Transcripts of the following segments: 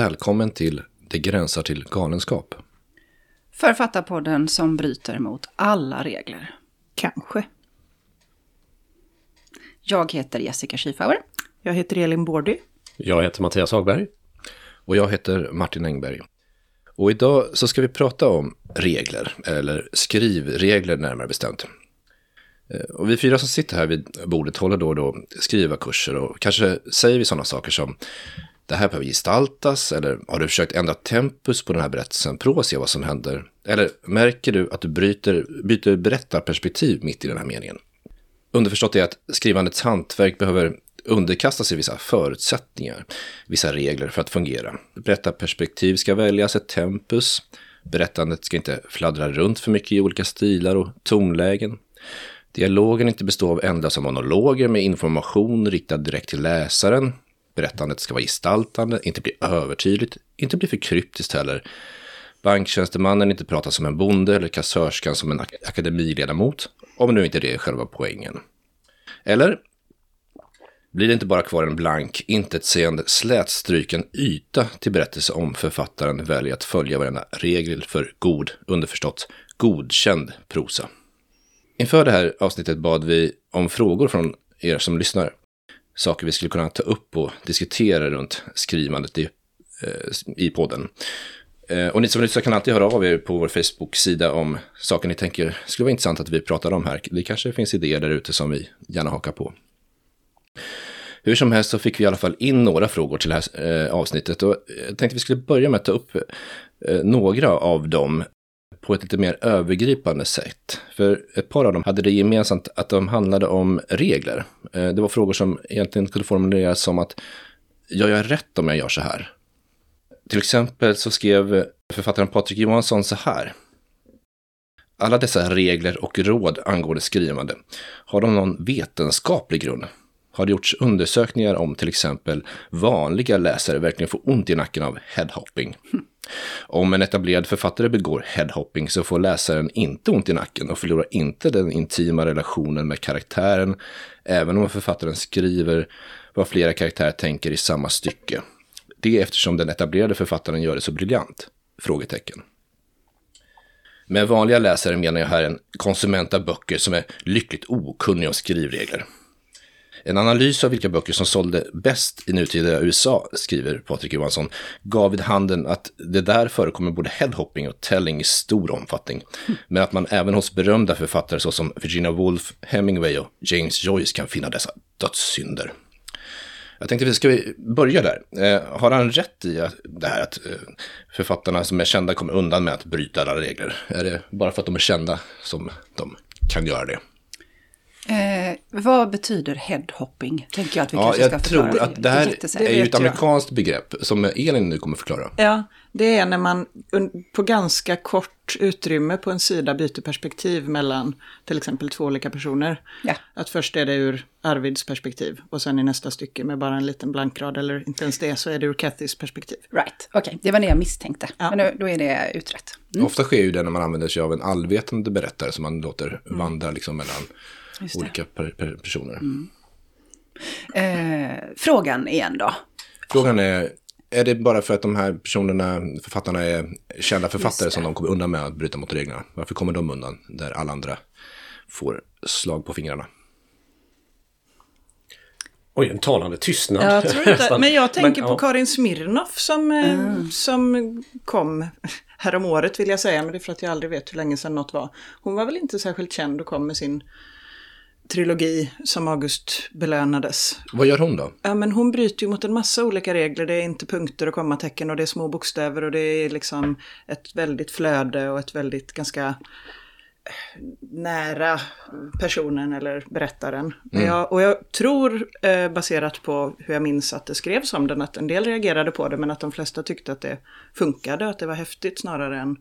Välkommen till Det gränsar till galenskap. Författarpodden som bryter mot alla regler. Kanske. Jag heter Jessica Schiefauer. Jag heter Elin Bordy. Jag heter Mattias Hagberg. Och jag heter Martin Engberg. Och idag så ska vi prata om regler, eller skrivregler närmare bestämt. Eh, Och vi fyra som sitter här vid bordet håller då och då skrivarkurser och kanske säger vi sådana saker som det här behöver gestaltas eller har du försökt ändra tempus på den här berättelsen? Prova och se vad som händer. Eller märker du att du bryter, byter berättarperspektiv mitt i den här meningen? Underförstått är att skrivandets hantverk behöver underkasta sig vissa förutsättningar, vissa regler för att fungera. Berättarperspektiv ska väljas, ett tempus. Berättandet ska inte fladdra runt för mycket i olika stilar och tonlägen. Dialogen inte bestå av ändlösa monologer med information riktad direkt till läsaren. Berättandet ska vara gestaltande, inte bli övertydligt, inte bli för kryptiskt heller. Banktjänstemannen inte prata som en bonde eller kassörskan som en ak- akademiledamot, om nu inte det är själva poängen. Eller blir det inte bara kvar en blank, intetsägande, slätstryken yta till berättelse om författaren väljer att följa varenda regel för god, underförstått, godkänd prosa. Inför det här avsnittet bad vi om frågor från er som lyssnar. Saker vi skulle kunna ta upp och diskutera runt skrivandet i, eh, i podden. Eh, och ni som lyssnar kan alltid höra av er på vår Facebook-sida om saker ni tänker skulle vara intressant att vi pratar om här. Det kanske finns idéer där ute som vi gärna hakar på. Hur som helst så fick vi i alla fall in några frågor till det här eh, avsnittet och jag tänkte vi skulle börja med att ta upp eh, några av dem på ett lite mer övergripande sätt. För ett par av dem hade det gemensamt att de handlade om regler. Eh, det var frågor som egentligen kunde formuleras som att jag gör rätt om jag gör så här. Till exempel så skrev författaren Patrik Johansson så här. Alla dessa regler och råd angående skrivande, har de någon vetenskaplig grund? Har det gjorts undersökningar om till exempel vanliga läsare verkligen får ont i nacken av headhopping? Om en etablerad författare begår headhopping så får läsaren inte ont i nacken och förlorar inte den intima relationen med karaktären, även om författaren skriver vad flera karaktärer tänker i samma stycke. Det är eftersom den etablerade författaren gör det så briljant? Frågetecken. Med vanliga läsare menar jag här en konsument av böcker som är lyckligt okunnig om skrivregler. En analys av vilka böcker som sålde bäst i nutida USA, skriver Patrik Johansson, gav vid handen att det där förekommer både headhopping och telling i stor omfattning. Men att man även hos berömda författare såsom Virginia Woolf, Hemingway och James Joyce kan finna dessa dödssynder. Jag tänkte, vi ska vi börja där? Eh, har han rätt i att, det här att eh, författarna som är kända kommer undan med att bryta alla regler? Är det bara för att de är kända som de kan göra det? Eh, vad betyder headhopping? Tänker jag att vi Ja, kanske ska jag förklara. tror att det här jättesäkert. är ju vet ett jag. amerikanskt begrepp som Elin nu kommer förklara. Ja, det är när man på ganska kort utrymme på en sida byter perspektiv mellan till exempel två olika personer. Ja. Att först är det ur Arvids perspektiv och sen i nästa stycke med bara en liten blankrad eller inte ens det så är det ur Cathys perspektiv. Right, okej. Det var det jag misstänkte. Ja. Men nu, då är det utrett. Ofta sker ju det när man använder sig av en allvetande berättare som man låter vandra liksom mellan det. Olika per, per, personer. Eh, frågan igen då. Frågan är, är det bara för att de här personerna, författarna är kända författare som de kommer undan med att bryta mot reglerna? Varför kommer de undan där alla andra får slag på fingrarna? Oj, en talande tystnad. Jag tror inte, men jag tänker på ja. Karin Smirnoff som, eh, som kom häromåret vill jag säga, men det är för att jag aldrig vet hur länge sedan något var. Hon var väl inte särskilt känd och kom med sin trilogi som August belönades. Vad gör hon då? Ja, men hon bryter ju mot en massa olika regler. Det är inte punkter och kommatecken och det är små bokstäver och det är liksom ett väldigt flöde och ett väldigt ganska eh, nära personen eller berättaren. Mm. Jag, och jag tror, eh, baserat på hur jag minns att det skrevs om den, att en del reagerade på det men att de flesta tyckte att det funkade, att det var häftigt snarare än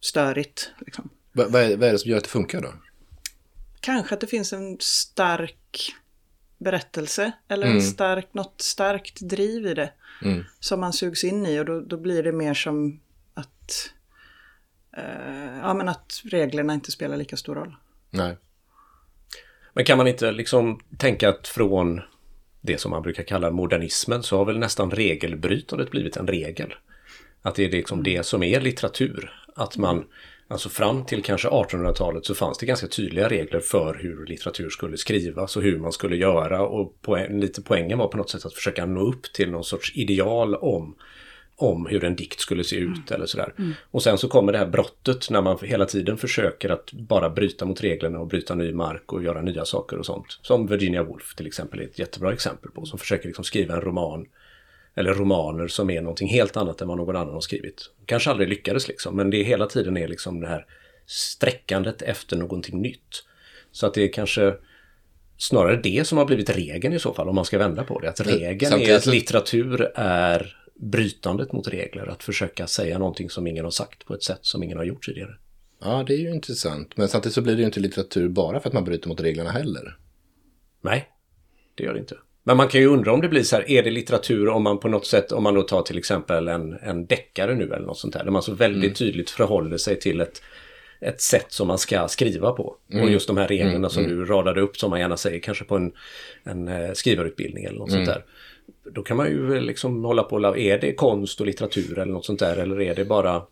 störigt. Liksom. Va, vad, är, vad är det som gör att det funkar då? Kanske att det finns en stark berättelse eller Mm. en stark, något starkt driv i det. Mm. Som man sugs in i och då, då blir det mer som att, eh, ja, men att reglerna inte spelar lika stor roll. Nej. Men kan man inte liksom tänka att från det som man brukar kalla modernismen så har väl nästan regelbrytandet blivit en regel. Att det är liksom det som är litteratur. Att man, alltså fram till kanske 1800-talet så fanns det ganska tydliga regler för hur litteratur skulle skrivas och hur man skulle göra. Och poäng, lite poängen var på något sätt att försöka nå upp till någon sorts ideal om om hur en dikt skulle se ut mm. eller sådär. Mm. Och sen så kommer det här brottet när man hela tiden försöker att bara bryta mot reglerna och bryta ny mark och göra nya saker och sånt. Som Virginia Woolf till exempel är ett jättebra exempel på. Som försöker liksom skriva en roman eller romaner som är någonting helt annat än vad någon annan har skrivit. Kanske aldrig lyckades liksom, men det är hela tiden är liksom det här sträckandet efter någonting nytt. Så att det är kanske snarare det som har blivit regeln i så fall, om man ska vända på det. Att regeln är att litteratur är brytandet mot regler, att försöka säga någonting som ingen har sagt på ett sätt som ingen har gjort tidigare. Ja, det är ju intressant. Men samtidigt så blir det ju inte litteratur bara för att man bryter mot reglerna heller. Nej, det gör det inte. Men man kan ju undra om det blir så här, är det litteratur om man på något sätt, om man då tar till exempel en, en deckare nu eller något sånt här, där man så väldigt mm. tydligt förhåller sig till ett, ett sätt som man ska skriva på. Mm. Och just de här reglerna mm. som mm. du radade upp som man gärna säger kanske på en, en eh, skrivarutbildning eller något sånt mm. där. Då kan man ju liksom hålla på, är det konst och litteratur eller något sånt där eller är det bara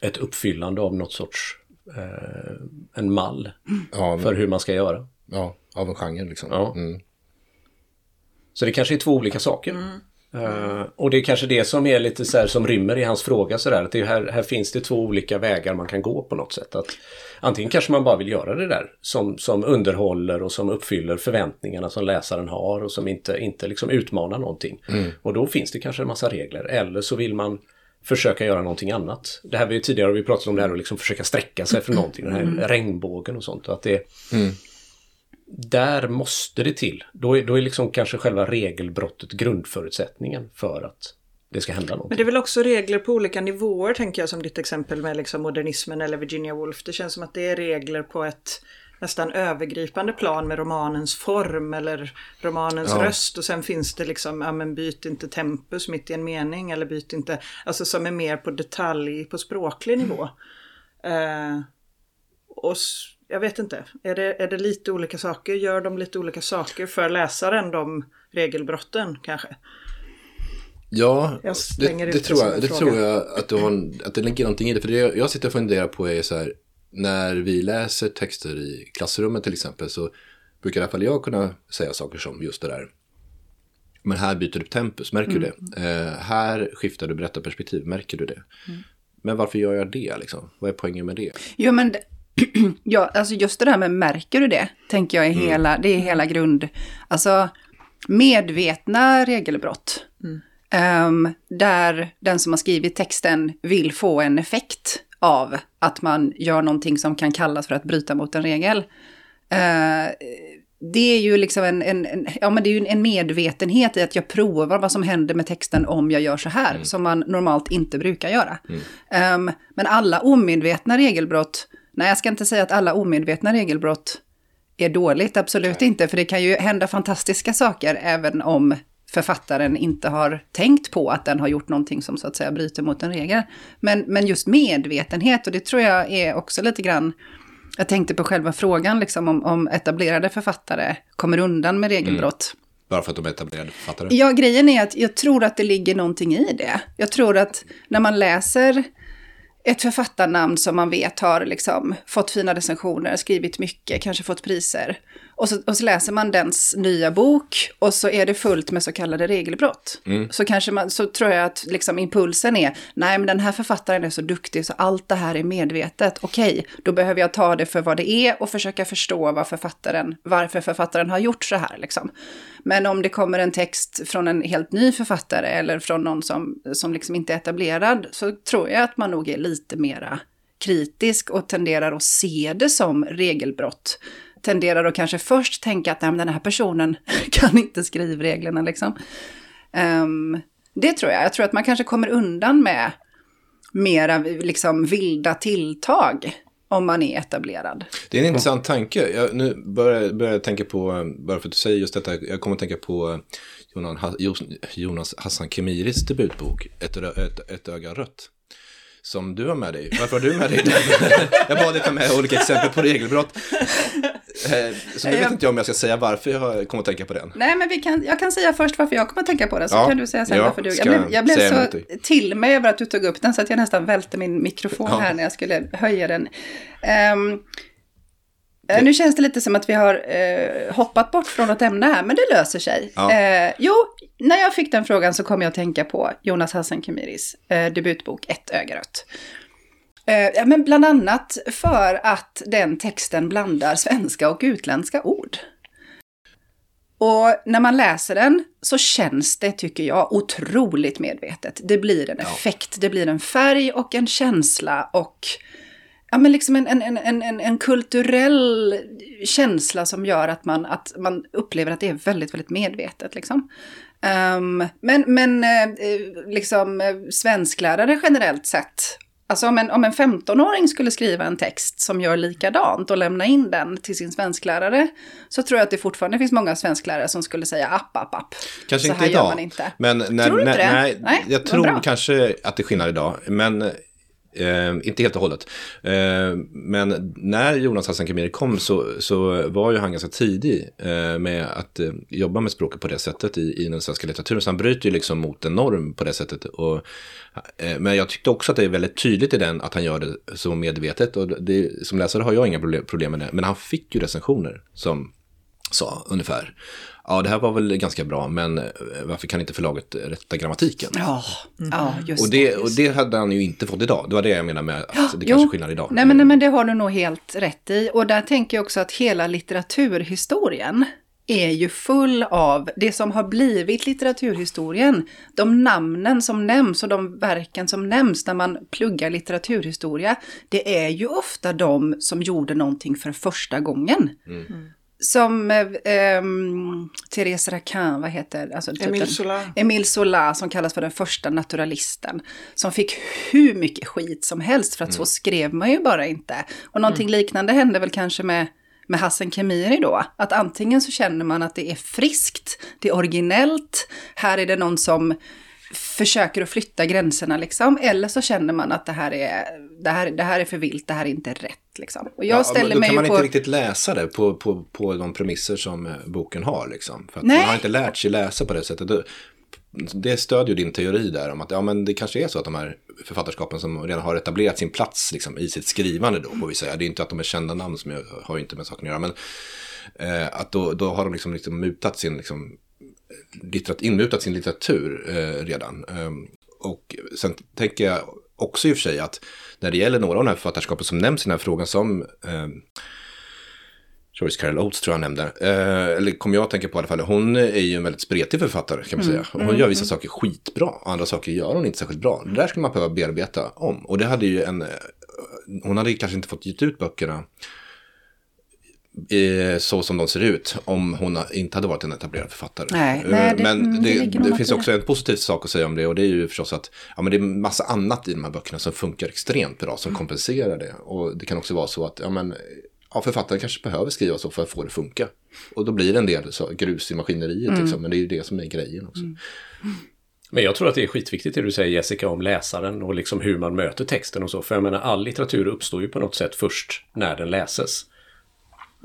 ett uppfyllande av något sorts eh, en mall ja, för hur man ska göra. Ja, av en genre liksom. Ja. Mm. Så det kanske är två olika saker. Mm. Uh, och det är kanske det som är lite så här, som rymmer i hans fråga sådär. Att det här, här finns det två olika vägar man kan gå på något sätt. Att antingen kanske man bara vill göra det där som, som underhåller och som uppfyller förväntningarna som läsaren har och som inte, inte liksom utmanar någonting. Mm. Och då finns det kanske en massa regler. Eller så vill man försöka göra någonting annat. Det här vi tidigare vi pratat om det här att liksom försöka sträcka sig för någonting. Den här mm. regnbågen och sånt. Och att det, mm där måste det till. Då är, då är liksom kanske själva regelbrottet grundförutsättningen för att det ska hända något. Men det är väl också regler på olika nivåer tänker jag som ditt exempel med liksom modernismen eller Virginia Woolf. Det känns som att det är regler på ett nästan övergripande plan med romanens form eller romanens ja. röst och sen finns det liksom, ja men byt inte tempus mitt i en mening eller byt inte, alltså som är mer på detalj på språklig nivå. Mm. Uh, och jag vet inte. Är det, är det lite olika saker? Gör de lite olika saker för läsaren, de regelbrotten kanske? Ja, det, det, tror jag, det tror jag att, du har, att det ligger någonting i det. För det jag sitter och funderar på är så här, när vi läser texter i klassrummet till exempel så brukar i alla fall jag kunna säga saker som just det där. Men här byter du tempus, märker mm. du det? Eh, här skiftar du berättarperspektiv, märker du det? Mm. Men varför gör jag det liksom? Vad är poängen med det? Jo men ja, alltså just det där med märker du det, tänker jag är mm. hela, det är hela grund, alltså medvetna regelbrott. Mm. Um, där den som har skrivit texten vill få en effekt av att man gör någonting som kan kallas för att bryta mot en regel. Uh, det är ju liksom en, en, en, ja, men det är en medvetenhet i att jag provar vad som händer med texten om jag gör så här, mm. som man normalt inte brukar göra. Mm. Um, men alla omedvetna regelbrott Nej, jag ska inte säga att alla omedvetna regelbrott är dåligt, absolut Nej. inte. För det kan ju hända fantastiska saker även om författaren inte har tänkt på att den har gjort någonting som så att säga bryter mot en regel. Men, men just medvetenhet, och det tror jag är också lite grann... Jag tänkte på själva frågan, liksom, om, om etablerade författare kommer undan med regelbrott. Mm. Bara för att de är etablerade författare? Ja, grejen är att jag tror att det ligger någonting i det. Jag tror att när man läser ett författarnamn som man vet har liksom fått fina recensioner, skrivit mycket, kanske fått priser. Och så, och så, läser man dens nya bok och så är det fullt med så kallade regelbrott. Mm. Så kanske man, så tror jag att liksom impulsen är, nej men den här författaren är så duktig så allt det här är medvetet. Okej, då behöver jag ta det för vad det är och försöka förstå vad författaren, varför författaren har gjort så här liksom. Men om det kommer en text från en helt ny författare eller från någon som, som liksom inte är etablerad så tror jag att man nog är lite mera kritisk och tenderar att se det som regelbrott tenderar att kanske först tänka att den här personen kan inte skrivreglerna liksom. Um, det tror jag. Jag tror att man kanske kommer undan med mera liksom vilda tilltag om man är etablerad. Det är en intressant tanke. Jag, nu börjar, börjar jag tänka på, bara för att du säger just detta, jag kommer att tänka på eh, Jonas Hassan Kemiris debutbok, Ett, ett, ett öga rött som du har med dig. Varför har du med dig den? jag bad dig ta med olika exempel på regelbrott. Eh, Så nu vet inte jag om jag ska säga varför jag kommer att tänka på den. Nej, men vi kan, jag kan säga först varför jag kommer att tänka på den, så Ja, kan du säga sen ja, varför du... Jag blev, jag blev så till mig över att du tog upp den, så att jag nästan välte min mikrofon Ja. här när jag skulle höja den. Ehm, eh, nu känns det lite som att vi har eh, hoppat bort från något ämne här, men det löser sig. Ja. Eh, jo, när jag fick den frågan så kom jag att tänka på Jonas Hassan Khemiris eh, debutbok Ett öga rött. Eh, ja, men bland annat för att den texten blandar svenska och utländska ord. Och när man läser den så känns det, tycker jag, otroligt medvetet. Det blir en effekt, det blir en färg och en känsla och ja, men liksom en, en, en, en, en, kulturell känsla som gör att man, att man upplever att det är väldigt, väldigt medvetet. Liksom. Ehm, men men eh, eh, liksom, svensklärare generellt sett, alltså om en, om en 15-åring skulle skriva en text som gör likadant och lämna in den till sin svensklärare, så tror jag att det fortfarande finns många svensklärare som skulle säga app, app, app. Kanske så inte här idag. gör man inte. Men när, Tror du inte när, det? Nej, Nej, jag tror bra. kanske att det är skillnad idag. Men eh, inte helt och hållet. Eh, men när Jonas Hassan Khemiri kom så, så var ju han ganska tidig eh, med att eh, jobba med språket på det sättet i, i den svenska litteraturen. Så han bryter ju liksom mot en norm på det sättet. Och, eh, men jag tyckte också att det är väldigt tydligt i den att han gör det så medvetet. Och det, som läsare har jag inga problem med det. Men han fick ju recensioner som sa ungefär. Ja, det här var väl ganska bra, men eh, varför kan inte förlaget rätta grammatiken? Ja, ja just Och det, och just det hade han ju inte fått idag. Det var det jag menar med att det Jo, kanske är skillnad idag. Nej men, nej, men det har du nog helt rätt i. Och där tänker jag också att hela litteraturhistorien är ju full av det som har blivit litteraturhistorien. De namnen som nämns och de verken som nämns när man pluggar litteraturhistoria, det är ju ofta de som gjorde någonting för första gången. Som eh, ehm, Therese Raquin, vad heter alltså, typ Emile Zola. Emile Zola som kallas för den första naturalisten. Som fick hur mycket skit som helst för att så skrev man ju bara inte. Och någonting liknande hände väl kanske med, med Hassan Khemiri då. Att antingen så känner man att det är friskt, det är originellt, här är det någon som försöker att flytta gränserna liksom. Eller så känner man att det här är, det här, det här är för vilt, det här är inte rätt liksom. Och jag Ja, ställer då mig kan man på... inte riktigt läsa det på, på, på de premisser som eh, boken har. Liksom. För att Nej. man har inte lärt sig läsa på det sättet. Det- stödjer din teori där om att ja, men det kanske är så att de här författarskapen som redan har etablerat sin plats liksom, i sitt skrivande då, får vi säga. Det är inte att de är kända namn som jag, har inte med saken att göra, men eh, att då, då har de liksom, liksom mutat sin, liksom, litterat, inmutat sin litteratur eh, redan. Ehm, och sen tänker jag också i och för sig att när det gäller några av de här författarskapen som nämns i den här frågan som ehm, Joyce Carol Oates tror jag nämnde. Eh, eller kommer jag att tänka på i alla fall. Hon är ju en väldigt spretig författare kan man säga. Och hon gör vissa saker skitbra. Och andra saker gör hon inte särskilt bra. Det där skulle man behöva bearbeta om. Och det hade ju en... eh, Hon hade kanske inte fått ge ut böckerna eh, så som de ser ut om hon inte hade varit en etablerad författare. Nej, Eh, nej, det- men mm, det det, det finns också en positiv sak att säga om det och det är ju förstås att ja, men det är massa annat i de här böckerna som funkar extremt bra som kompenserar det. Och det kan också vara så att ja, men, ja, författaren kanske behöver skriva så för att få det att funka. Och då blir det en del så, grus i maskineriet, liksom, men det är ju det som är grejen också. Men jag tror att det är skitviktigt det du säger Jessica om läsaren och liksom hur man möter texten och så. För jag menar all litteratur uppstår ju på något sätt först när den läses.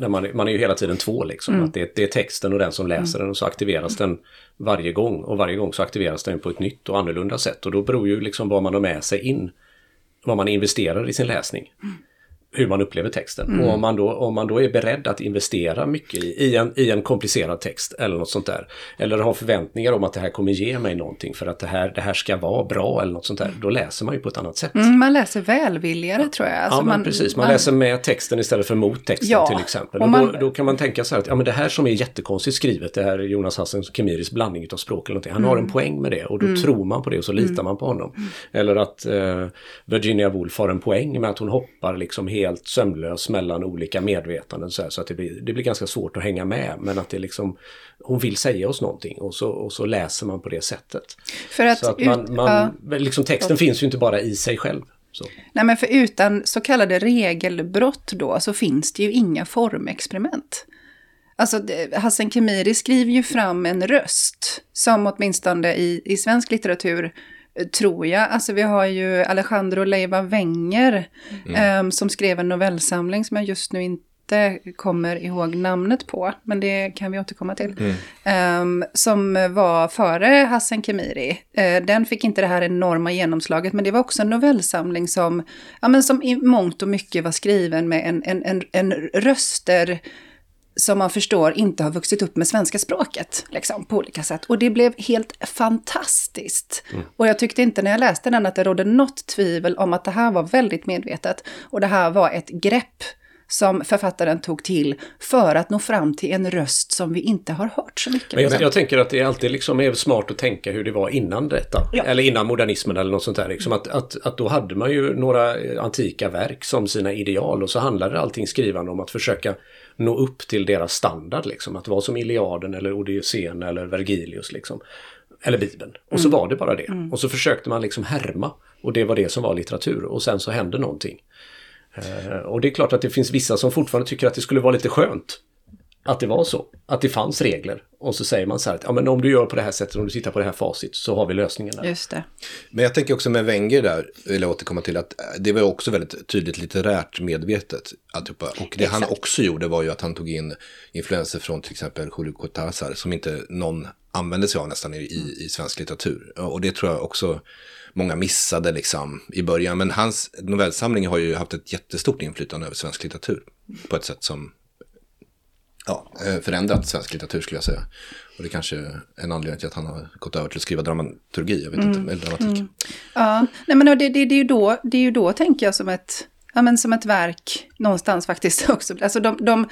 När man, man är ju hela tiden två liksom. Att det, det är texten och den som läser den och så aktiveras den varje gång. Och varje gång så aktiveras den på ett nytt och annorlunda sätt. Och då beror ju liksom vad man har med sig in. Vad man investerar i sin läsning. Hur man upplever texten. Och om man, då, om man då är beredd att investera mycket i, i, en, i en komplicerad text eller något sånt där. Eller har förväntningar om att det här kommer ge mig någonting för att det här, det här ska vara bra eller något sånt där. Då läser man ju på ett annat sätt. Mm, man läser välvilligare tror jag. Alltså ja, men man, precis. Man, läser med texten istället för mot texten Ja, till exempel. och Och man- då, då kan man tänka så här att ja, men det här som är jättekonstigt skrivet, det här är Jonas Hassan Khemiris blandning av språk eller någonting. Han har en Mm. poäng med det och då tror man på det och så litar man på honom. Eller att eh, Virginia Woolf har en poäng med att hon hoppar liksom helt sömlös mellan olika medvetanden så, här, så att det blir, det blir ganska svårt att hänga med. Men att det liksom, hon vill säga oss någonting och så, och så läser man på det sättet. För att, att ut, man, man, ja, liksom texten finns ju inte bara i sig själv. Så. nej men för utan så kallade regelbrott då så finns det ju inga formexperiment. Alltså Hassan Khemiri skriver ju fram en röst som åtminstone i, i svensk litteratur tror jag. Alltså vi har ju Alejandro Leiva Wenger Mm. ehm, som skrev en novellsamling som jag just nu inte kommer ihåg namnet på, men det kan vi återkomma till. Mm. som var före Hassan Khemiri. Uh, den fick inte det här enorma genomslaget, men det var också en novellsamling som, ja, men som i mångt och mycket var skriven med en, en, en, en röster som man förstår inte har vuxit upp med svenska språket liksom, på olika sätt. Och det blev helt fantastiskt. Mm. Och jag tyckte inte när jag läste den att det rådde något tvivel om att det här var väldigt medvetet. Och det här var ett grepp som författaren tog till för att nå fram till en röst som vi inte har hört så mycket. Men jag, jag tänker att det alltid liksom är smart att tänka hur det var innan detta. Ja. Eller innan modernismen eller något sånt där. Liksom att, att, att då hade man ju några antika verk som sina ideal och så handlade allting skrivande om att försöka nå upp till deras standard. Liksom. Att vara som Iliaden eller Odysseen eller Vergilius. Liksom. Eller Bibeln. Och så mm. var det bara det. Mm. Och så försökte man liksom härma. Och det var det som var litteratur. Och sen så hände någonting. Eh, och det är klart att det finns vissa som fortfarande tycker att det skulle vara lite skönt att det var så. Att det fanns regler. Och så säger man så här att ja, men om du gör på det här sättet, om du tittar på det här facit, så har vi lösningen där. Just det. Men jag tänker också med Wenger där, vill jag återkomma till, att det var också väldigt tydligt litterärt medvetet. Alltihopa. Och det Exakt. han också gjorde var ju att han tog in influenser från till exempel Julio Cortázar, som inte någon använde sig av nästan i, i, i svensk litteratur. Och det tror jag också många missade liksom i början. Men hans novellsamling har ju haft ett jättestort inflytande över svensk litteratur på ett sätt som ja, eh, förändrat svensk litteratur skulle jag säga. Och det är kanske är en anledning till att han har gått över till att skriva dramaturgi, jag vet mm. inte, eller dramatik. Mm. Ja, nej men det, det, det, är ju då, det är ju då tänker jag som ett, ja men som ett verk någonstans faktiskt också. Alltså de, de,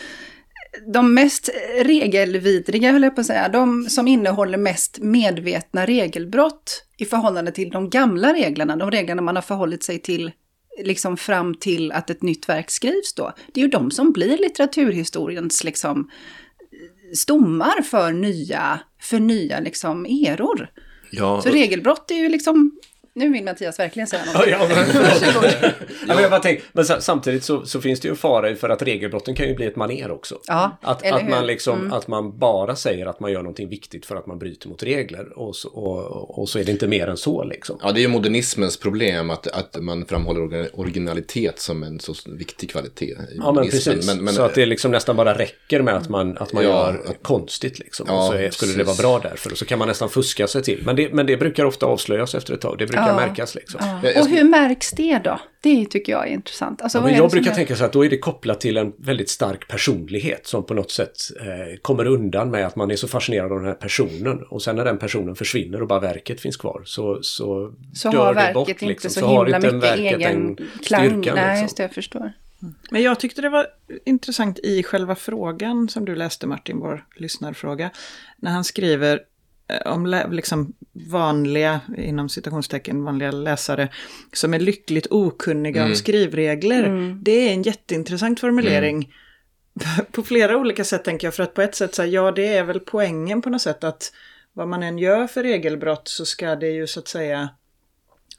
de mest regelvidriga, höll jag på att säga, de som innehåller mest medvetna regelbrott i förhållande till de gamla reglerna, de reglerna man har förhållit sig till liksom fram till att ett nytt verk skrivs då. Det är ju de som blir litteraturhistoriens liksom stommar för nya, för nya liksom eror. Ja, så regelbrott är ju liksom nu vill Mattias verkligen säga något. Ja, men, ja, men, jag tänk, men samtidigt så, så, finns det ju en fara för att regelbrotten kan ju bli ett maner också. Ja, att, att, man liksom, mm. att man bara säger att man gör någonting viktigt för att man bryter mot regler. Och så, och, och så är det inte mer än så liksom. Ja, det är ju modernismens problem att, att man framhåller originalitet som en så viktig kvalitet. ja, men precis. Men, men, så att det liksom nästan bara räcker med att man, att man ja, gör att, konstigt liksom. Ja, och så är, skulle det vara bra därför. Och så kan man nästan fuska sig till. Men det, men det brukar ofta avslöjas efter ett tag. Det brukar ja. märkas. Liksom. Ja. Och hur märks det då? Det tycker jag är intressant. Alltså, ja, jag brukar tänka så att då är det kopplat till en väldigt stark personlighet som på något sätt eh, kommer undan med att man är så fascinerad av den här personen. Och sen när den personen försvinner och bara verket finns kvar så, så, så dör har verket bort. Inte liksom. så, så himla mycket egen klang. Nej, liksom. just det, jag förstår. Men jag tyckte det var intressant i själva frågan som du läste Martin, vår lyssnarfråga. När han skriver om liksom vanliga, inom citationstecken, vanliga läsare som är lyckligt okunniga mm. om skrivregler. Mm. Det är en jätteintressant formulering. Mm. På flera olika sätt tänker jag, för att på ett sätt så här, ja det är väl poängen på något sätt att vad man än gör för regelbrott så ska det ju så att säga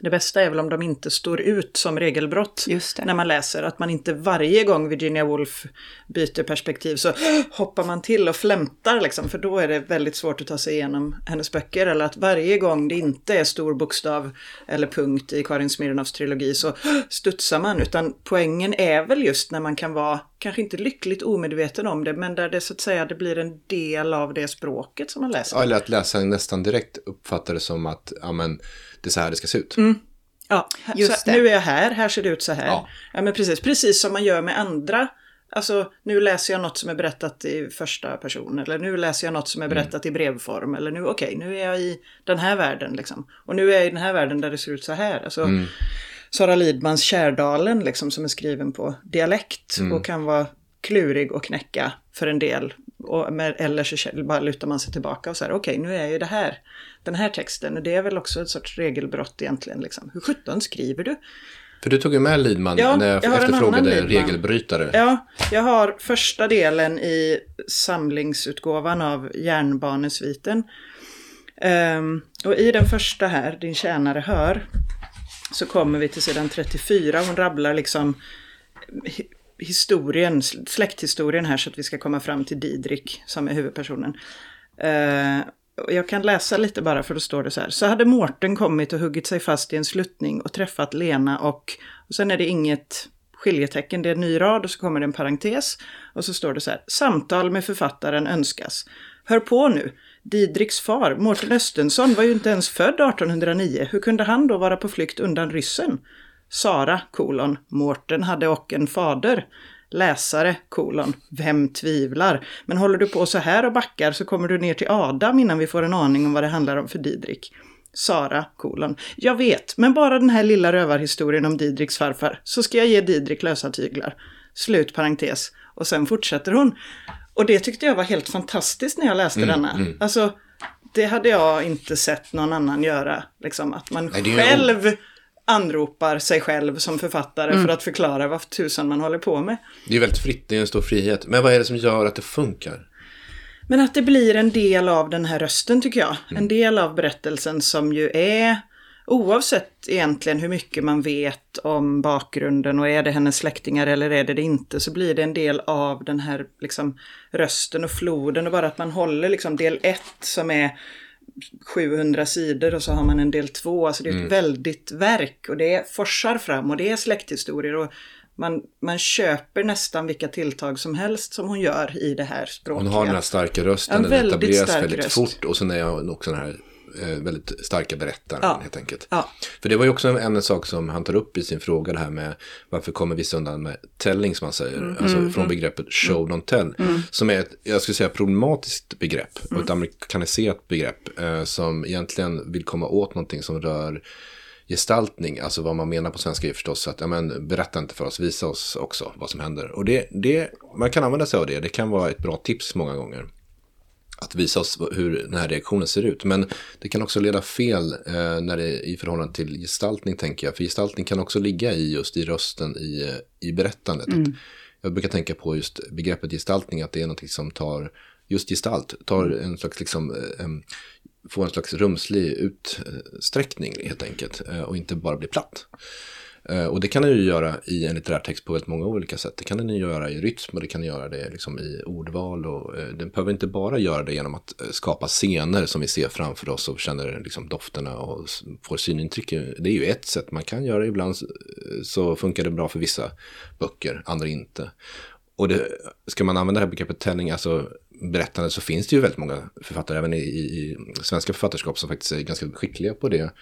det bästa är väl om de inte står ut som regelbrott när man läser. Att man inte varje gång Virginia Woolf byter perspektiv så hoppar man till och flämtar liksom. För då är det väldigt svårt att ta sig igenom hennes böcker. Eller att varje gång det inte är stor bokstav eller punkt i Karin Smirnoffs trilogi så studsar man. Utan poängen är väl just när man kan vara, kanske inte lyckligt omedveten om det, men där det så att säga det blir en del av det språket som man läser. Eller att läsaren nästan direkt uppfattar det som att, ja men, det är så här det ska se ut. Mm. Ja, Just så, nu är jag här, här ser det ut så här. Ja. ja. men precis, precis som man gör med andra. Alltså, nu läser jag något som är berättat i första person. Eller nu läser jag något som är mm. berättat mm. i brevform. Eller nu, okej, okay, nu är jag i den här världen liksom. Och nu är jag i den här världen där det ser ut så här. Alltså, mm. Sara Lidmans Kärdalen liksom, som är skriven på dialekt. Mm. Och kan vara klurig och knäcka för en del. Och, med, eller så bara lutar man sig tillbaka och säger okej, okay, nu är i det här den här texten. Och det är väl också ett sorts regelbrott egentligen. Liksom. Hur sjutton skriver du? För du tog ju med Lidman ja, när jag, jag efterfrågade regelbrytare. Ja, jag har första delen i samlingsutgåvan av Järnbanesviten. Um, och i den första här, Din tjänare hör, så kommer vi till sidan 34. Hon rabblar liksom historien, släkthistorien här så att vi ska komma fram till Didrik som är huvudpersonen. Uh, jag kan läsa lite bara för då står det så här. Så hade Mårten kommit och huggit sig fast i en sluttning och träffat Lena och, och sen är det inget skiljetecken, det är en ny rad och så kommer det en parentes. Och så står det så här, samtal med författaren önskas. Hör på nu, Didriks far, Mårten Östensson, var ju inte ens född 1809. Hur kunde han då vara på flykt undan ryssen? Sara, kolon, Mårten hade och en fader. Läsare, kolon, vem tvivlar? Men håller du på så här och backar så kommer du ner till Adam innan vi får en aning om vad det handlar om för Didrik. Sara, kolon. Jag vet, men bara den här lilla rövarhistorien om Didriks farfar, så ska jag ge Didrik lösa tyglar. Slut parentes. Och sen fortsätter hon. Och det tyckte jag var helt fantastiskt när jag läste Mm, denna. Alltså, det hade jag inte sett någon annan göra. Liksom att man Nej, själv anropar sig själv som författare Mm. för att förklara vad tusan man håller på med. Det är väldigt fritt, det är en stor frihet. Men vad är det som gör att det funkar? Men att det blir en del av den här rösten tycker jag. Mm. En del av berättelsen som ju är, oavsett egentligen hur mycket man vet om bakgrunden och är det hennes släktingar eller är det det inte, så blir det en del av den här liksom, rösten och floden och bara att man håller liksom del ett som är 700 sidor och så har man en del två. Alltså det är ett Mm. väldigt verk och det forsar fram och det är släkthistorier. Och man, man köper nästan vilka tilltag som helst som hon gör i det här språket. Hon har den här starka rösten, En den etableras väldigt röst. fort och sen är hon också den här väldigt starka berättaren Ja. helt enkelt. Ja. För det var ju också en, en sak som han tar upp i sin fråga, det här med varför kommer vissa undan med telling som man säger, Mm. alltså från begreppet show don't tell, som är ett, jag skulle säga, problematiskt begrepp och Mm. ett amerikaniserat begrepp eh, som egentligen vill komma åt någonting som rör gestaltning, alltså vad man menar på svenska är förstås att, ja men berätta inte för oss, visa oss också vad som händer. Och det, det, man kan använda sig av det, det kan vara ett bra tips många gånger att visa oss hur den här reaktionen ser ut. Men det kan också leda fel eh, när det är i förhållande till gestaltning, tänker jag. För gestaltning kan också ligga i just i rösten, i, i berättandet. Att Jag brukar tänka på just begreppet gestaltning, att det är något som tar, just gestalt, tar en slags, liksom, eh, får en slags rumslig utsträckning helt enkelt. eh, Och inte bara blir platt. Eh, och det kan den ju göra i en litterär text på väldigt många olika sätt. Det kan den ju göra i rytm och det kan den göra det liksom i ordval. Och, eh, den behöver inte bara göra det genom att eh, skapa scener som vi ser framför oss och känner liksom dofterna och får synintryck. Det är ju ett sätt man kan göra. Ibland så- funkar det bra för vissa böcker, andra inte. Och det, ska man använda det här begreppet telling, alltså berättande, så finns det ju väldigt många författare, även i, i, i svenska författarskap, som faktiskt är ganska skickliga på det.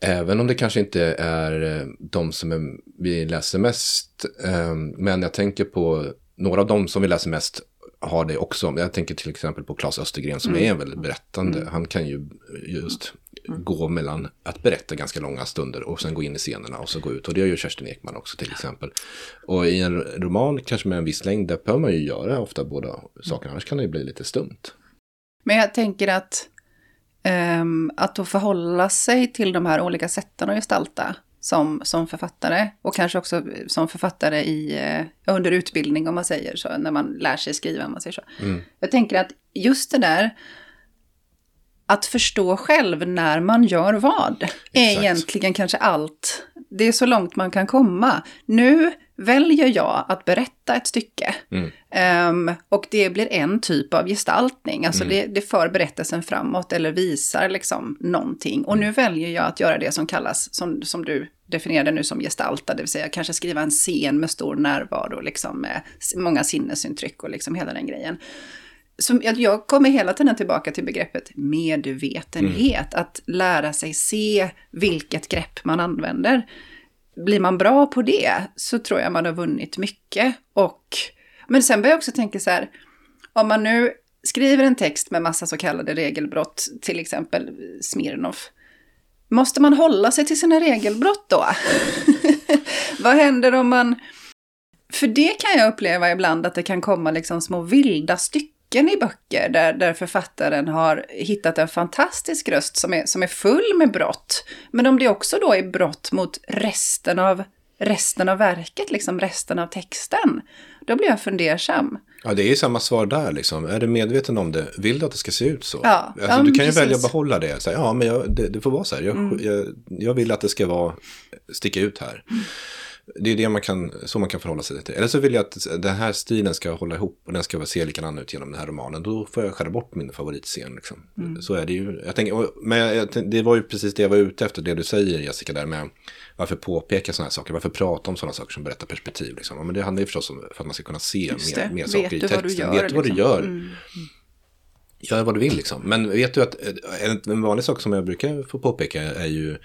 Även om det kanske inte är eh, de som är, vi läser mest. eh, Men jag tänker på några av dem som vi läser mest har det också. Jag tänker till exempel på Claes Östergren som är en väldigt berättande. Han kan ju just gå mellan att berätta ganska långa stunder och sen gå in i scenerna och så gå ut. Och det gör ju Kerstin Ekman också till exempel. Och i en roman, kanske med en viss längd, där behöver man ju göra ofta båda sakerna. Annars kan det ju bli lite stumt. Men jag tänker att, att då förhålla sig till de här olika sätten att gestalta som, som författare och kanske också som författare i, eh, under utbildning om man säger så, när man lär sig skriva om man säger så. Jag tänker att just det där att förstå själv när man gör vad är Exakt. egentligen kanske allt. Det är så långt man kan komma. Nu väljer jag att berätta ett stycke. Ehm, och det blir en typ av gestaltning. Alltså det, det för berättelsen framåt eller visar liksom någonting. Och nu väljer jag att göra det som kallas, som, som du definierade nu som gestalta, det vill säga kanske skriva en scen med stor närvaro, liksom med många sinnesintryck och liksom hela den grejen. Som, jag- kommer hela tiden tillbaka till begreppet medvetenhet. Att lära sig se vilket grepp man använder. Blir man bra på det så tror jag man har vunnit mycket. Och, men sen börjar jag också tänka så här, om man nu skriver en text med massa så kallade regelbrott, till exempel Smirnov, måste man hålla sig till sina regelbrott då? Vad händer om man... För det kan jag uppleva ibland att det kan komma liksom små vilda stycken i böcker där, där författaren har hittat en fantastisk röst som är, som är full med brott. Men om det också då är brott mot resten av, resten av verket, liksom resten av texten, då blir jag fundersam. Ja, det är ju samma svar där liksom. Är du medveten om det? Vill du att det ska se ut så? Ja, alltså, ja, du kan ju precis. välja att behålla det. Så här, ja, men jag, det, det får vara så här. Jag, Mm. jag, jag vill att det ska vara, sticka ut här. Det är det man kan, så man kan förhålla sig till. Eller så vill jag att den här stilen ska hålla ihop och den ska se likadan ut genom den här romanen. Då får jag skära bort min favoritscen. Liksom. Mm. Så är det ju. Jag tänker, men jag, det var ju precis det jag var ute efter, det du säger Jessica, där med varför påpeka sådana här saker, varför prata om sådana saker som berättar perspektiv. Liksom. Men det handlar ju förstås om för att man ska kunna se mer, mer saker i texten. gör, vet du vad du liksom. gör. Mm. Gör vad du vill liksom. Men vet du att eh, en, en vanlig sak som jag brukar få påpeka är ju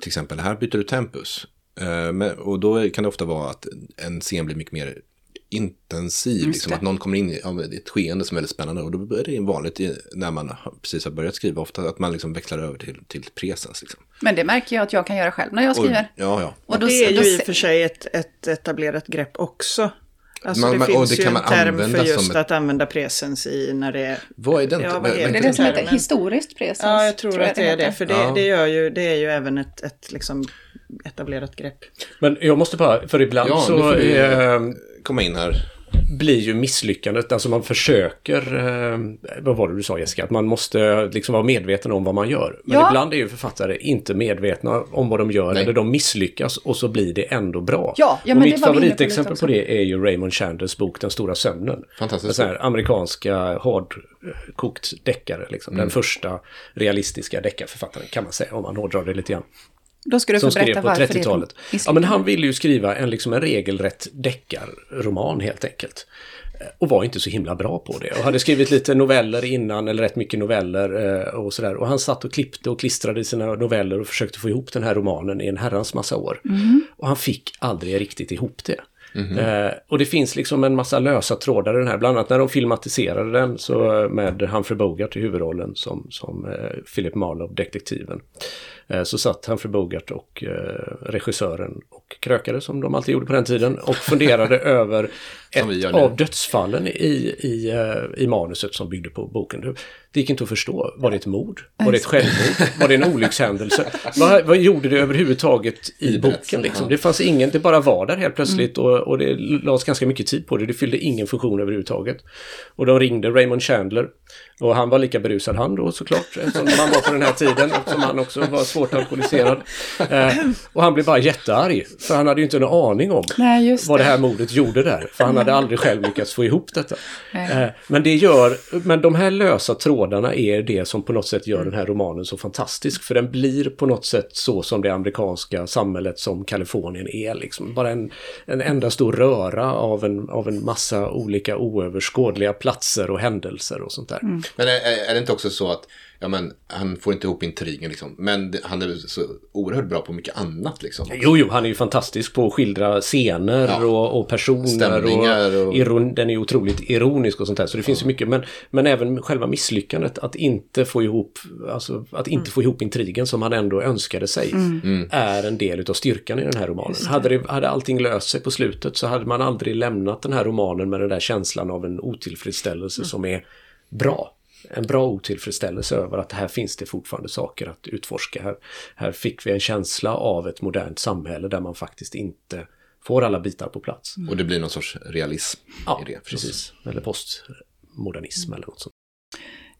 till exempel här byter du tempus. Eh, men, och då kan det ofta vara att en scen blir mycket mer intensiv. Liksom, det. att någon kommer in i ja, ett skeende som är väldigt spännande. Och då är det vanligt i, när man precis har börjat skriva ofta att man liksom växlar över till, till presens. Liksom. Men det märker jag att jag kan göra själv när jag Och, skriver. ja, ja. Och då, det är då, ju i och för sig ett, ett etablerat grepp också. Alltså Man- det man- och finns det ju kan en man term använda för som just ett- att använda presens i när det är... Vad är den? Ja, vad men- det är det som heter historiskt presens. Ja, jag tror, att det är det. För det, Ja. det, gör ju, det är ju även ett, ett liksom etablerat grepp. Men jag måste bara, för ibland Ja, nu så får vi eh, komma in här. Blir ju misslyckandet, alltså man försöker, eh, vad var det du sa Jessica, att man måste liksom vara medveten om vad man gör. Men Ja. ibland är ju författare inte medvetna om vad de gör, Nej. eller de misslyckas och så blir det ändå bra. Ja, ja, och mitt på favoritexempel lite på, det är ju Raymond Chandlers bok Den stora sömnen. Fantastiskt. En sån här amerikanska hårdkokt deckare, liksom. Mm. den första realistiska deckarförfattaren kan man säga, om man hårdrar det lite grann Då ska du få som skrev på varför det är ett 30-talet. Ja, men han ville ju skriva en, liksom en regelrätt deckarroman helt enkelt. Och var inte så himla bra på det. Och hade skrivit lite noveller innan, eller rätt mycket noveller eh, och sådär. Och han satt och klippte och klistrade i sina noveller och försökte få ihop den här romanen i en herrans massa år. Och han fick aldrig riktigt ihop det. Eh, och det finns liksom en massa lösa trådar i den här. Bland annat när de filmatiserade den så eh, med Humphrey Bogart i huvudrollen som, som eh, Philip Marlowe, detektiven. Eh, så satt Humphrey Bogart och eh, regissören och krökade som de alltid gjorde på den tiden och funderade över ett av dödsfallen i, i, eh, i manuset som byggde på boken. Det- Det gick inte att förstå. Var det ett mord? Var det ett självmord? Var det en olyckshändelse? vad, vad gjorde det överhuvudtaget i, boken? Liksom? Det fanns ingen, det bara var där helt plötsligt och, och det lades ganska mycket tid på det. Det fyllde ingen funktion överhuvudtaget. Och de ringde Raymond Chandler och han var lika berusad han då såklart, som han var på den här tiden och som han också var svårt alkoholiserad. Eh, och han blev bara jättearg, för han hade ju inte en aning om Nej, just vad det det. här mordet gjorde där. För han hade aldrig själv lyckats få ihop detta. Eh, Men det gör, men de här lösa trådarna är det som på något sätt gör den här romanen så fantastisk. För den blir på något sätt så som det amerikanska samhället som Kalifornien är. Liksom. Bara en, en enda stor röra av en, av en massa olika oöverskådliga platser och händelser och sånt där. Men är, är det inte också så att ja, men, han får inte ihop intrigen liksom. Men han är så oerhört bra på mycket annat liksom. Jo, jo, han är ju fantastisk på att skildra scener Ja. och, och personer. Stämningar och, och- Iron, den är ju otroligt ironisk och sånt där. Så det finns ju mycket. Men, men även själva misslyckandet att inte få ihop, alltså, att inte få ihop intrigen som han ändå önskade sig. Är en del av styrkan i den här romanen. Hade, det, hade allting löst sig på slutet så hade man aldrig lämnat den här romanen med den där känslan av en otillfredsställelse som är bra. En bra otillfredsställelse över att här finns det fortfarande saker att utforska. Här, här fick vi en känsla av ett modernt samhälle där man faktiskt inte får alla bitar på plats. Och det blir någon sorts realism Ja, i det. förstås. precis. Eller postmodernism eller något sånt.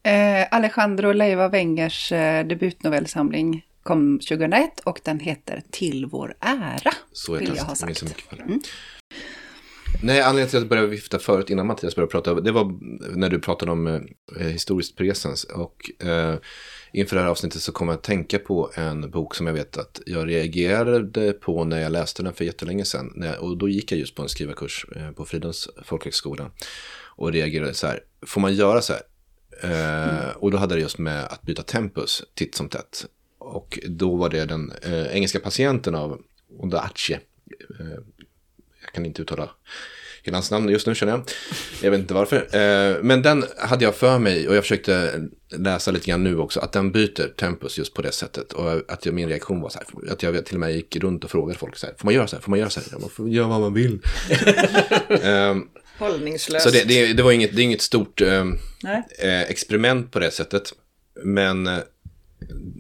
Eh, Alejandro Leiva Wengers eh, debutnovellsamling kom 2001 och den heter Till vår ära. Så vill jag, jag ha minns så sagt. mycket för det. Nej, anledningen till att jag började vifta förut, innan Mattias började prata, det var när du pratade om eh, historiskt presens. Och eh, inför det här avsnittet så kom jag att tänka på en bok som jag vet att jag reagerade på när jag läste den för jättelänge sedan. När, och då gick jag just på en skrivarkurs eh, på Fridens folkhögskola. Och reagerade så här, får man göra så här? Eh, Och då hade det just med att byta tempus titt som tätt. Och då var det den eh, engelska patienten av Ondaatje. Eh, jag kan inte uttala hela hans namn just nu känner jag. Jag vet inte varför. Eh, men den hade jag för mig och jag försökte läsa lite grann nu också. Att den byter tempus just på det sättet. Och att min reaktion var så här. Att jag till och med gick runt och frågade folk så här. Får man göra så här? Får man göra så här? Man får göra vad man vill. Ehm, Hållningslöst. så det, det, det var inget, det är inget stort ehm, eh, experiment på det sättet. Men eh,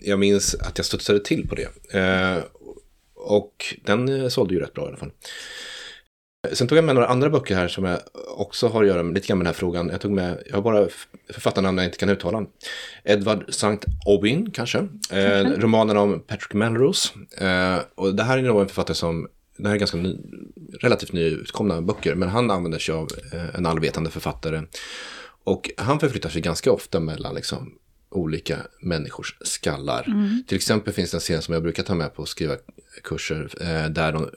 jag minns att jag studsade till på det. Eh, och den sålde ju rätt bra i alla fall. Sen tog jag med några andra böcker här som jag också har att göra med, lite grann med den här frågan. Jag tog med, jag har bara författarnamn jag inte kan uttala. Edward St. Aubyn kanske. Eh, romanen om Patrick Melrose. Eh, och det här är nog en författare som det här är ganska ny, relativt nyutkomna böcker, men han använder sig av eh, en allvetande författare. Och han förflyttar sig ganska ofta mellan liksom, olika människors skallar. Till exempel finns det en scen som jag brukar ta med på att skriva kurser, eh, där de,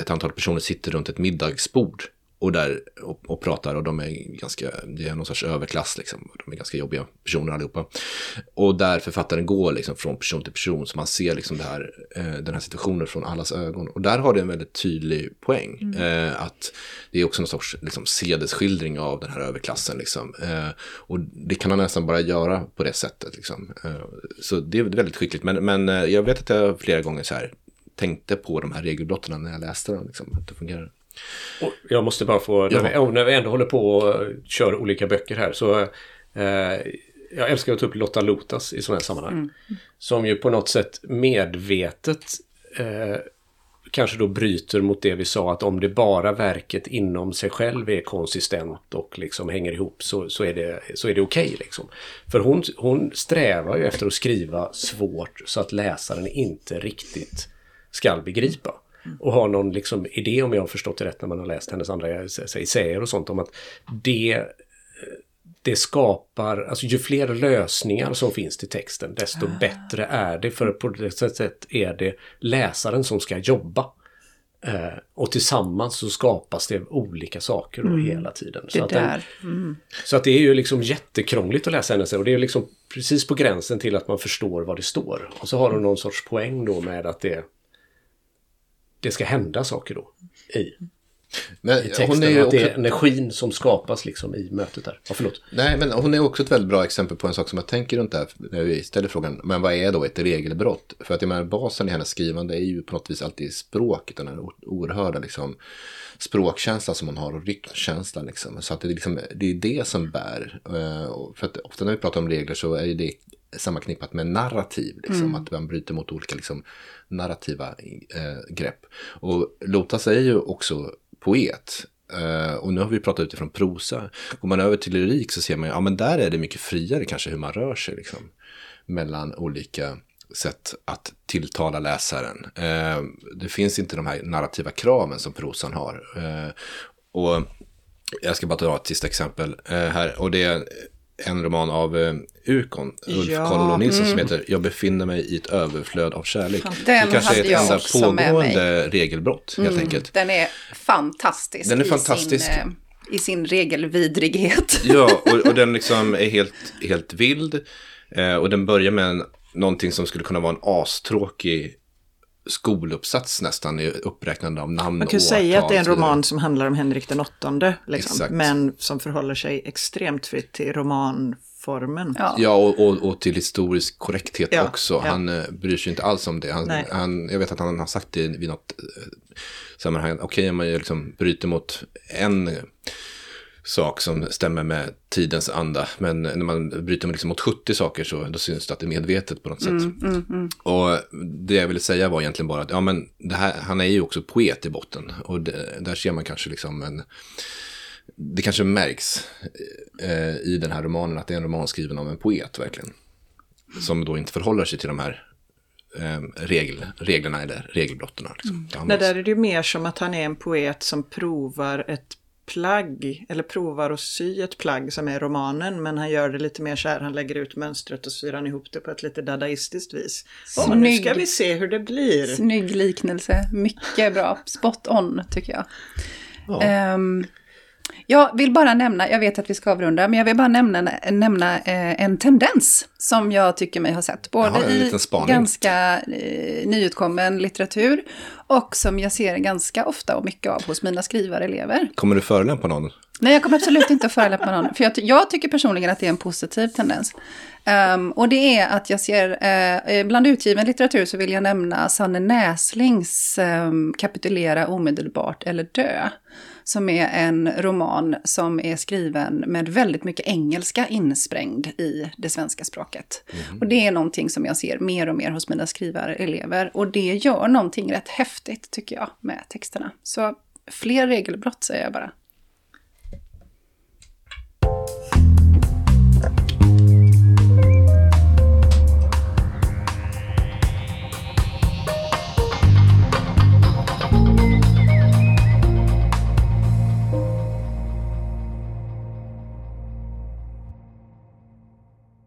ett antal personer sitter runt ett middagsbord och, där, och, och pratar och de är ganska, det är någon sorts överklass liksom. De är ganska jobbiga personer allihopa. Och där författaren går liksom från person till person så man ser liksom det här, eh, den här situationen från allas ögon. Och där har det en väldigt tydlig poäng. Eh, att det är också någon sorts liksom, sedesskildring av den här överklassen. Liksom. Eh, och det kan han nästan bara göra på det sättet. Liksom. Eh, så det är väldigt skickligt. Men, men eh, jag vet att jag flera gånger så här tänkte på de här regelbrotten när jag läste dem. Liksom, att det fungerar. Och jag måste bara få, när, vi, när vi ändå håller på och kör olika böcker här så eh, jag älskar att ta upp Lotta Lotas i sådana här sammanhang. Som ju på något sätt medvetet eh, kanske då bryter mot det vi sa att om det bara verket inom sig själv är konsistent och liksom hänger ihop så, så är det, så är det okej. Okay, liksom. För hon, hon strävar ju efter att skriva svårt så att läsaren inte riktigt ska begripa. Och har någon liksom idé, om jag har förstått det rätt när man har läst hennes andra essäer och sånt, om att det det skapar, alltså ju fler lösningar som finns till texten, desto ah. bättre är det. För på det sättet är det läsaren som ska jobba. Eh, och tillsammans så skapas det olika saker mm. hela tiden. Så att, den, mm. så att det är ju liksom jättekrångligt att läsa hennes och det är liksom precis på gränsen till att man förstår vad det står. Och så har hon någon sorts poäng då med att det det ska hända saker då i, men i texten. Hon är ju att det är energin som skapas liksom i mötet där. Ja, förlåt. Nej, men hon är också ett väldigt bra exempel på en sak som jag tänker runt där när vi ställer frågan, men vad är då ett regelbrott? För att jag menar, basen i hennes skrivande är ju på något vis alltid språket, den här oerhörda liksom, språkkänslan som hon har och rytmkänsla. Liksom. Så att det, är liksom, det är det som bär. Eh, för att ofta när vi pratar om regler så är det sammanknippat med narrativ. Liksom, mm. Att man bryter mot olika liksom, narrativa eh, grepp. Och Lotas är ju också poet. Uh, och nu har vi pratat utifrån prosa. Går man över till lyrik så ser man ju, ja men där är det mycket friare kanske hur man rör sig liksom. Mellan olika sätt att tilltala läsaren. Uh, det finns inte de här narrativa kraven som prosan har. Uh, och jag ska bara ta ett sista exempel här. Och det är en roman av uh, Ukon, Ulf ja. Karl Nilsson, mm. som heter Jag befinner mig i ett överflöd av kärlek. Den det kanske är ett enda pågående regelbrott, helt mm. enkelt. Den är fantastisk. Den är fantastisk. Sin, uh, I sin regelvidrighet. Ja, och, och den liksom är helt, helt vild. Uh, och den börjar med en, någonting som skulle kunna vara en astråkig skoluppsats nästan i uppräknande av namn Man kan ju säga att det är en roman som handlar om Henrik den åttonde, liksom, men som förhåller sig extremt fritt till romanformen. Ja, ja och, och, och, till historisk korrekthet ja, också. Ja. Han uh, bryr sig inte alls om det. Han, han, jag vet att han har sagt det vid något uh, sammanhang. Okej, okay, om man liksom bryter mot en sak som stämmer med tidens anda. Men när man bryter liksom mot 70 saker så då syns det att det är medvetet på något sätt. Mm, mm, mm. Och det jag ville säga var egentligen bara att ja, men det här, han är ju också poet i botten. Och det, där ser man kanske liksom en... Det kanske märks eh, i den här romanen att det är en roman skriven av en poet verkligen. Som då inte förhåller sig till de här eh, regel, reglerna eller regelbrotten. Liksom. Mm. Nej, där är det ju mer som att han är en poet som provar ett plagg, eller provar att sy ett plagg som är romanen, men han gör det lite mer så här, han lägger ut mönstret och syr han ihop det på ett lite dadaistiskt vis. Snygg. Och nu ska vi se hur det blir. Snygg liknelse, mycket bra, spot on tycker jag. Ja. Um, jag vill bara nämna, jag vet att vi ska avrunda, men jag vill bara nämna, nämna eh, en tendens som jag tycker mig ha sett. Både i ganska eh, nyutkommen litteratur och som jag ser ganska ofta och mycket av hos mina skrivarelever. Kommer du förolämpa någon? Nej, jag kommer absolut inte att förolämpa någon. För jag, jag, tycker personligen att det är en positiv tendens. Um, och det är att jag ser, uh, bland utgiven litteratur så vill jag nämna Sanne Näslings um, Kapitulera omedelbart eller dö som är en roman som är skriven med väldigt mycket engelska insprängd i det svenska språket. Mm. Och det är någonting som jag ser mer och mer hos mina skrivarelever och det gör någonting rätt häftigt tycker jag med texterna. Så fler regelbrott säger jag bara.